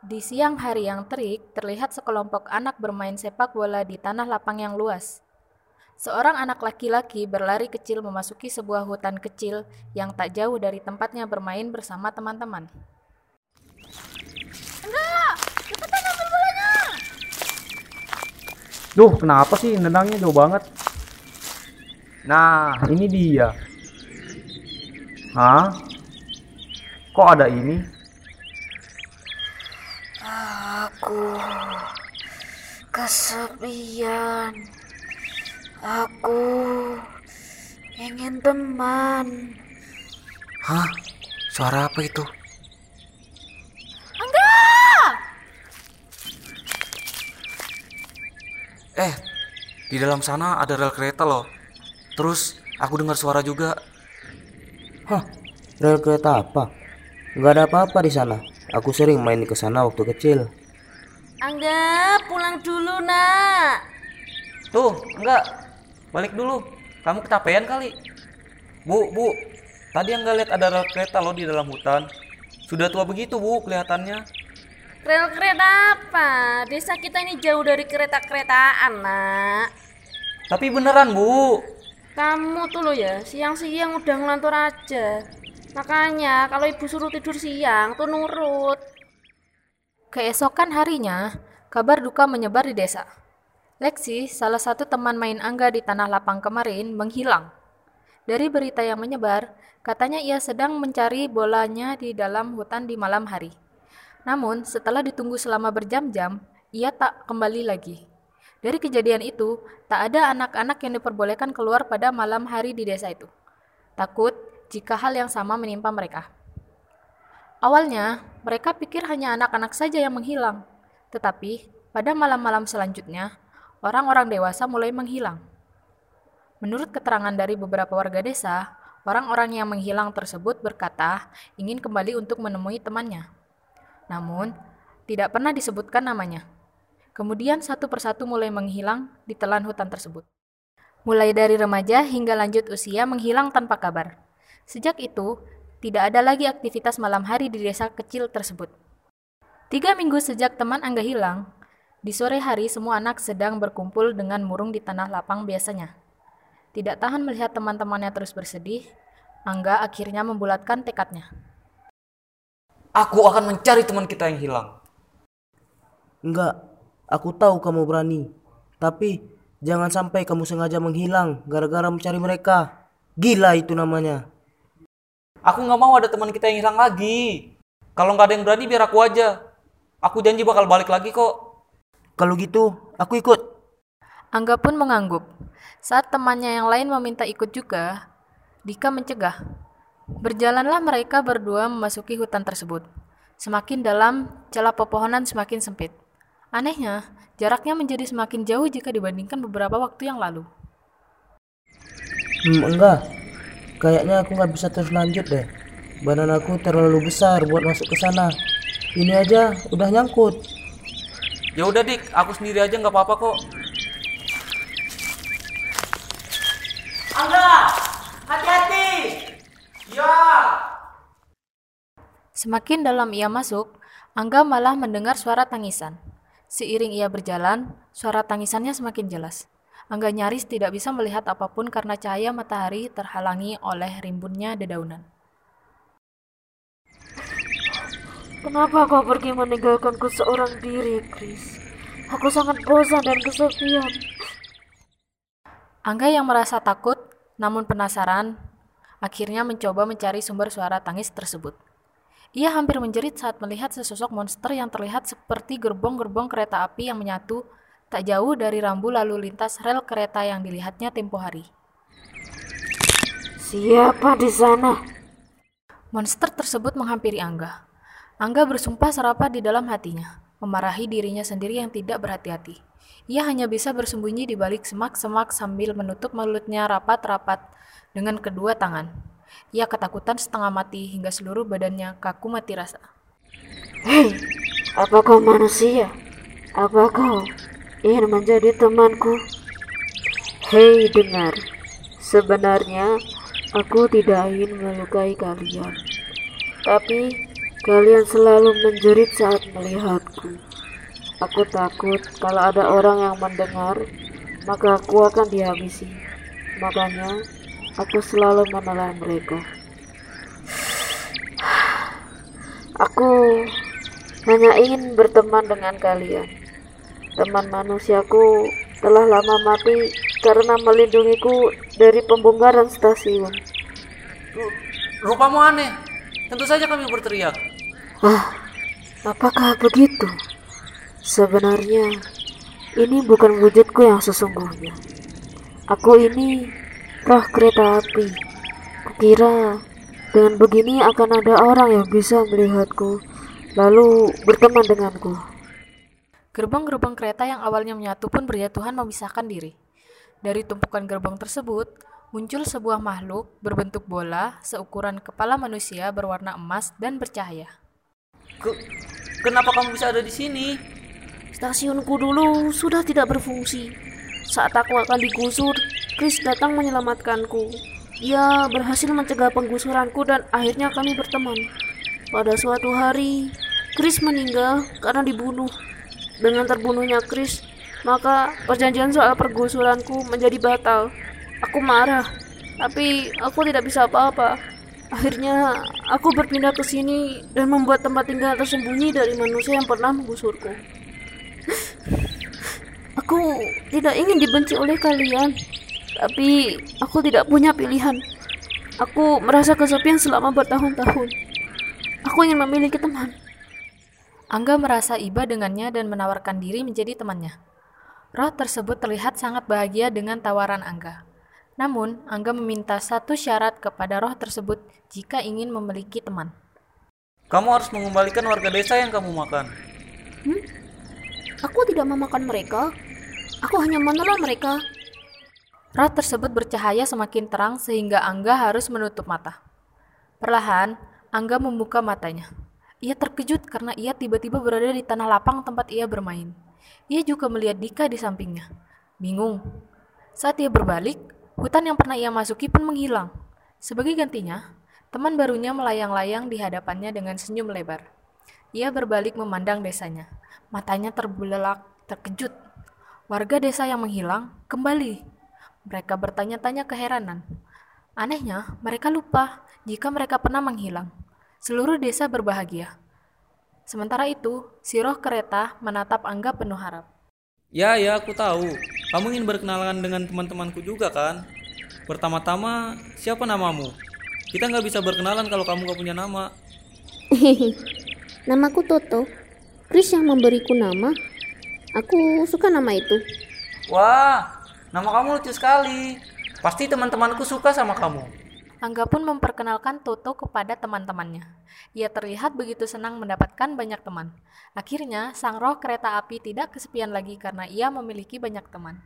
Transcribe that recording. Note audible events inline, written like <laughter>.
Di siang hari yang terik, terlihat sekelompok anak bermain sepak bola di tanah lapang yang luas. Seorang anak laki-laki berlari kecil memasuki sebuah hutan kecil yang tak jauh dari tempatnya bermain bersama teman-teman. Enggak, cepetan ambil bolanya. Duh, kenapa sih nendangnya jauh banget? Nah, ini dia. Hah? Kok ada ini? Aku kesepian. Aku ingin teman. Hah? Suara apa itu? Enggak. Eh, di dalam sana ada rel kereta loh. Terus aku dengar suara juga. Hah, rel kereta apa? Gak ada apa-apa di sana. Aku sering main ke sana waktu kecil. Angga, pulang dulu, Nak. Tuh, enggak. Balik dulu. Kamu kecapean kali. Bu, Bu. Tadi enggak lihat ada rel kereta loh di dalam hutan. Sudah tua begitu, Bu, kelihatannya. Rel kereta apa? Desa kita ini jauh dari kereta-keretaan, Nak. Tapi beneran, Bu. Kamu tuh lo ya, siang-siang udah ngelantur aja. Makanya kalau ibu suruh tidur siang tuh nurut. Keesokan harinya, kabar duka menyebar di desa. Lexi, salah satu teman main Angga di tanah lapang kemarin, menghilang. Dari berita yang menyebar, katanya ia sedang mencari bolanya di dalam hutan di malam hari. Namun, setelah ditunggu selama berjam-jam, ia tak kembali lagi. Dari kejadian itu, tak ada anak-anak yang diperbolehkan keluar pada malam hari di desa itu. Takut jika hal yang sama menimpa mereka. Awalnya, mereka pikir hanya anak-anak saja yang menghilang. Tetapi, pada malam-malam selanjutnya, orang-orang dewasa mulai menghilang. Menurut keterangan dari beberapa warga desa, orang-orang yang menghilang tersebut berkata ingin kembali untuk menemui temannya. Namun, tidak pernah disebutkan namanya. Kemudian satu persatu mulai menghilang di telan hutan tersebut. Mulai dari remaja hingga lanjut usia menghilang tanpa kabar. Sejak itu, tidak ada lagi aktivitas malam hari di desa kecil tersebut. Tiga minggu sejak teman Angga hilang, di sore hari semua anak sedang berkumpul dengan murung di tanah lapang biasanya. Tidak tahan melihat teman-temannya terus bersedih, Angga akhirnya membulatkan tekadnya. Aku akan mencari teman kita yang hilang. Enggak, aku tahu kamu berani. Tapi jangan sampai kamu sengaja menghilang gara-gara mencari mereka. Gila itu namanya. Aku nggak mau ada teman kita yang hilang lagi. Kalau nggak ada yang berani, biar aku aja. Aku janji bakal balik lagi kok. Kalau gitu, aku ikut. Angga pun mengangguk. Saat temannya yang lain meminta ikut juga, Dika mencegah. Berjalanlah mereka berdua memasuki hutan tersebut. Semakin dalam, celah pepohonan semakin sempit. Anehnya, jaraknya menjadi semakin jauh jika dibandingkan beberapa waktu yang lalu. Hmm, enggak. Kayaknya aku nggak bisa terus lanjut deh. Badan aku terlalu besar buat masuk ke sana. Ini aja udah nyangkut. Ya udah dik, aku sendiri aja nggak apa-apa kok. Angga, hati-hati. Ya. Semakin dalam ia masuk, Angga malah mendengar suara tangisan. Seiring ia berjalan, suara tangisannya semakin jelas. Angga nyaris tidak bisa melihat apa pun karena cahaya matahari terhalangi oleh rimbunnya dedaunan. Kenapa kau pergi meninggalkanku seorang diri, Chris? Aku sangat bosan dan kesepian. Angga yang merasa takut namun penasaran akhirnya mencoba mencari sumber suara tangis tersebut. Ia hampir menjerit saat melihat sesosok monster yang terlihat seperti gerbong-gerbong kereta api yang menyatu tak jauh dari rambu lalu lintas rel kereta yang dilihatnya tempo hari. Siapa di sana? Monster tersebut menghampiri Angga. Angga bersumpah serapah di dalam hatinya, memarahi dirinya sendiri yang tidak berhati-hati. Ia hanya bisa bersembunyi di balik semak-semak sambil menutup mulutnya rapat-rapat dengan kedua tangan. Ia ketakutan setengah mati hingga seluruh badannya kaku mati rasa. Hei, apa kau manusia? Apa kau ingin menjadi temanku? Hei, dengar. Sebenarnya aku tidak ingin melukai kalian. Tapi Kalian selalu menjerit saat melihatku. Aku takut kalau ada orang yang mendengar, maka aku akan dihabisi. Makanya, aku selalu menelan mereka. Aku hanya ingin berteman dengan kalian. Teman manusiaku telah lama mati karena melindungiku dari pembongkaran stasiun. Ru- Rupamu aneh. Tentu saja kami berteriak. Ah, apakah begitu? Sebenarnya, ini bukan wujudku yang sesungguhnya. Aku ini roh kereta api. Kukira dengan begini akan ada orang yang bisa melihatku, lalu berteman denganku. Gerbong-gerbong kereta yang awalnya menyatu pun berjatuhan memisahkan diri. Dari tumpukan gerbong tersebut, muncul sebuah makhluk berbentuk bola seukuran kepala manusia berwarna emas dan bercahaya. Ke- kenapa kamu bisa ada di sini? Stasiunku dulu sudah tidak berfungsi. Saat aku akan digusur, Chris datang menyelamatkanku. Ia berhasil mencegah penggusuranku dan akhirnya kami berteman. Pada suatu hari, Chris meninggal karena dibunuh. Dengan terbunuhnya Chris, maka perjanjian soal pergusuranku menjadi batal. Aku marah, tapi aku tidak bisa apa-apa. Akhirnya, aku berpindah ke sini dan membuat tempat tinggal tersembunyi dari manusia yang pernah menggusurku. Aku tidak ingin dibenci oleh kalian, tapi aku tidak punya pilihan. Aku merasa kesepian selama bertahun-tahun. Aku ingin memiliki teman. Angga merasa iba dengannya dan menawarkan diri menjadi temannya. Roh tersebut terlihat sangat bahagia dengan tawaran Angga. Namun, Angga meminta satu syarat kepada roh tersebut jika ingin memiliki teman. Kamu harus mengembalikan warga desa yang kamu makan. Aku tidak memakan mereka. Aku hanya menelan mereka. Roh tersebut bercahaya semakin terang sehingga Angga harus menutup mata. Perlahan, Angga membuka matanya. Ia terkejut karena ia tiba-tiba berada di tanah lapang tempat ia bermain. Ia juga melihat Dika di sampingnya. Bingung. Saat ia berbalik, hutan yang pernah ia masuki pun menghilang. Sebagai gantinya, teman barunya melayang-layang di hadapannya dengan senyum lebar. Ia berbalik memandang desanya. Matanya terbelalak, terkejut. Warga desa yang menghilang kembali. Mereka bertanya-tanya keheranan. Anehnya, mereka lupa jika mereka pernah menghilang. Seluruh desa berbahagia. Sementara itu, si roh kereta menatap Angga penuh harap. Ya, ya, aku tahu. Kamu ingin berkenalan dengan teman-temanku juga kan? Pertama-tama, siapa namamu? Kita nggak bisa berkenalan kalau kamu nggak punya nama. <laughs> Namaku Toto. Chris yang memberiku nama. Aku suka nama itu. Wah, nama kamu lucu sekali. Pasti teman-temanku suka sama kamu. Angga pun memperkenalkan Toto kepada teman-temannya. Ia terlihat begitu senang mendapatkan banyak teman. Akhirnya, sang roh kereta api tidak kesepian lagi karena ia memiliki banyak teman.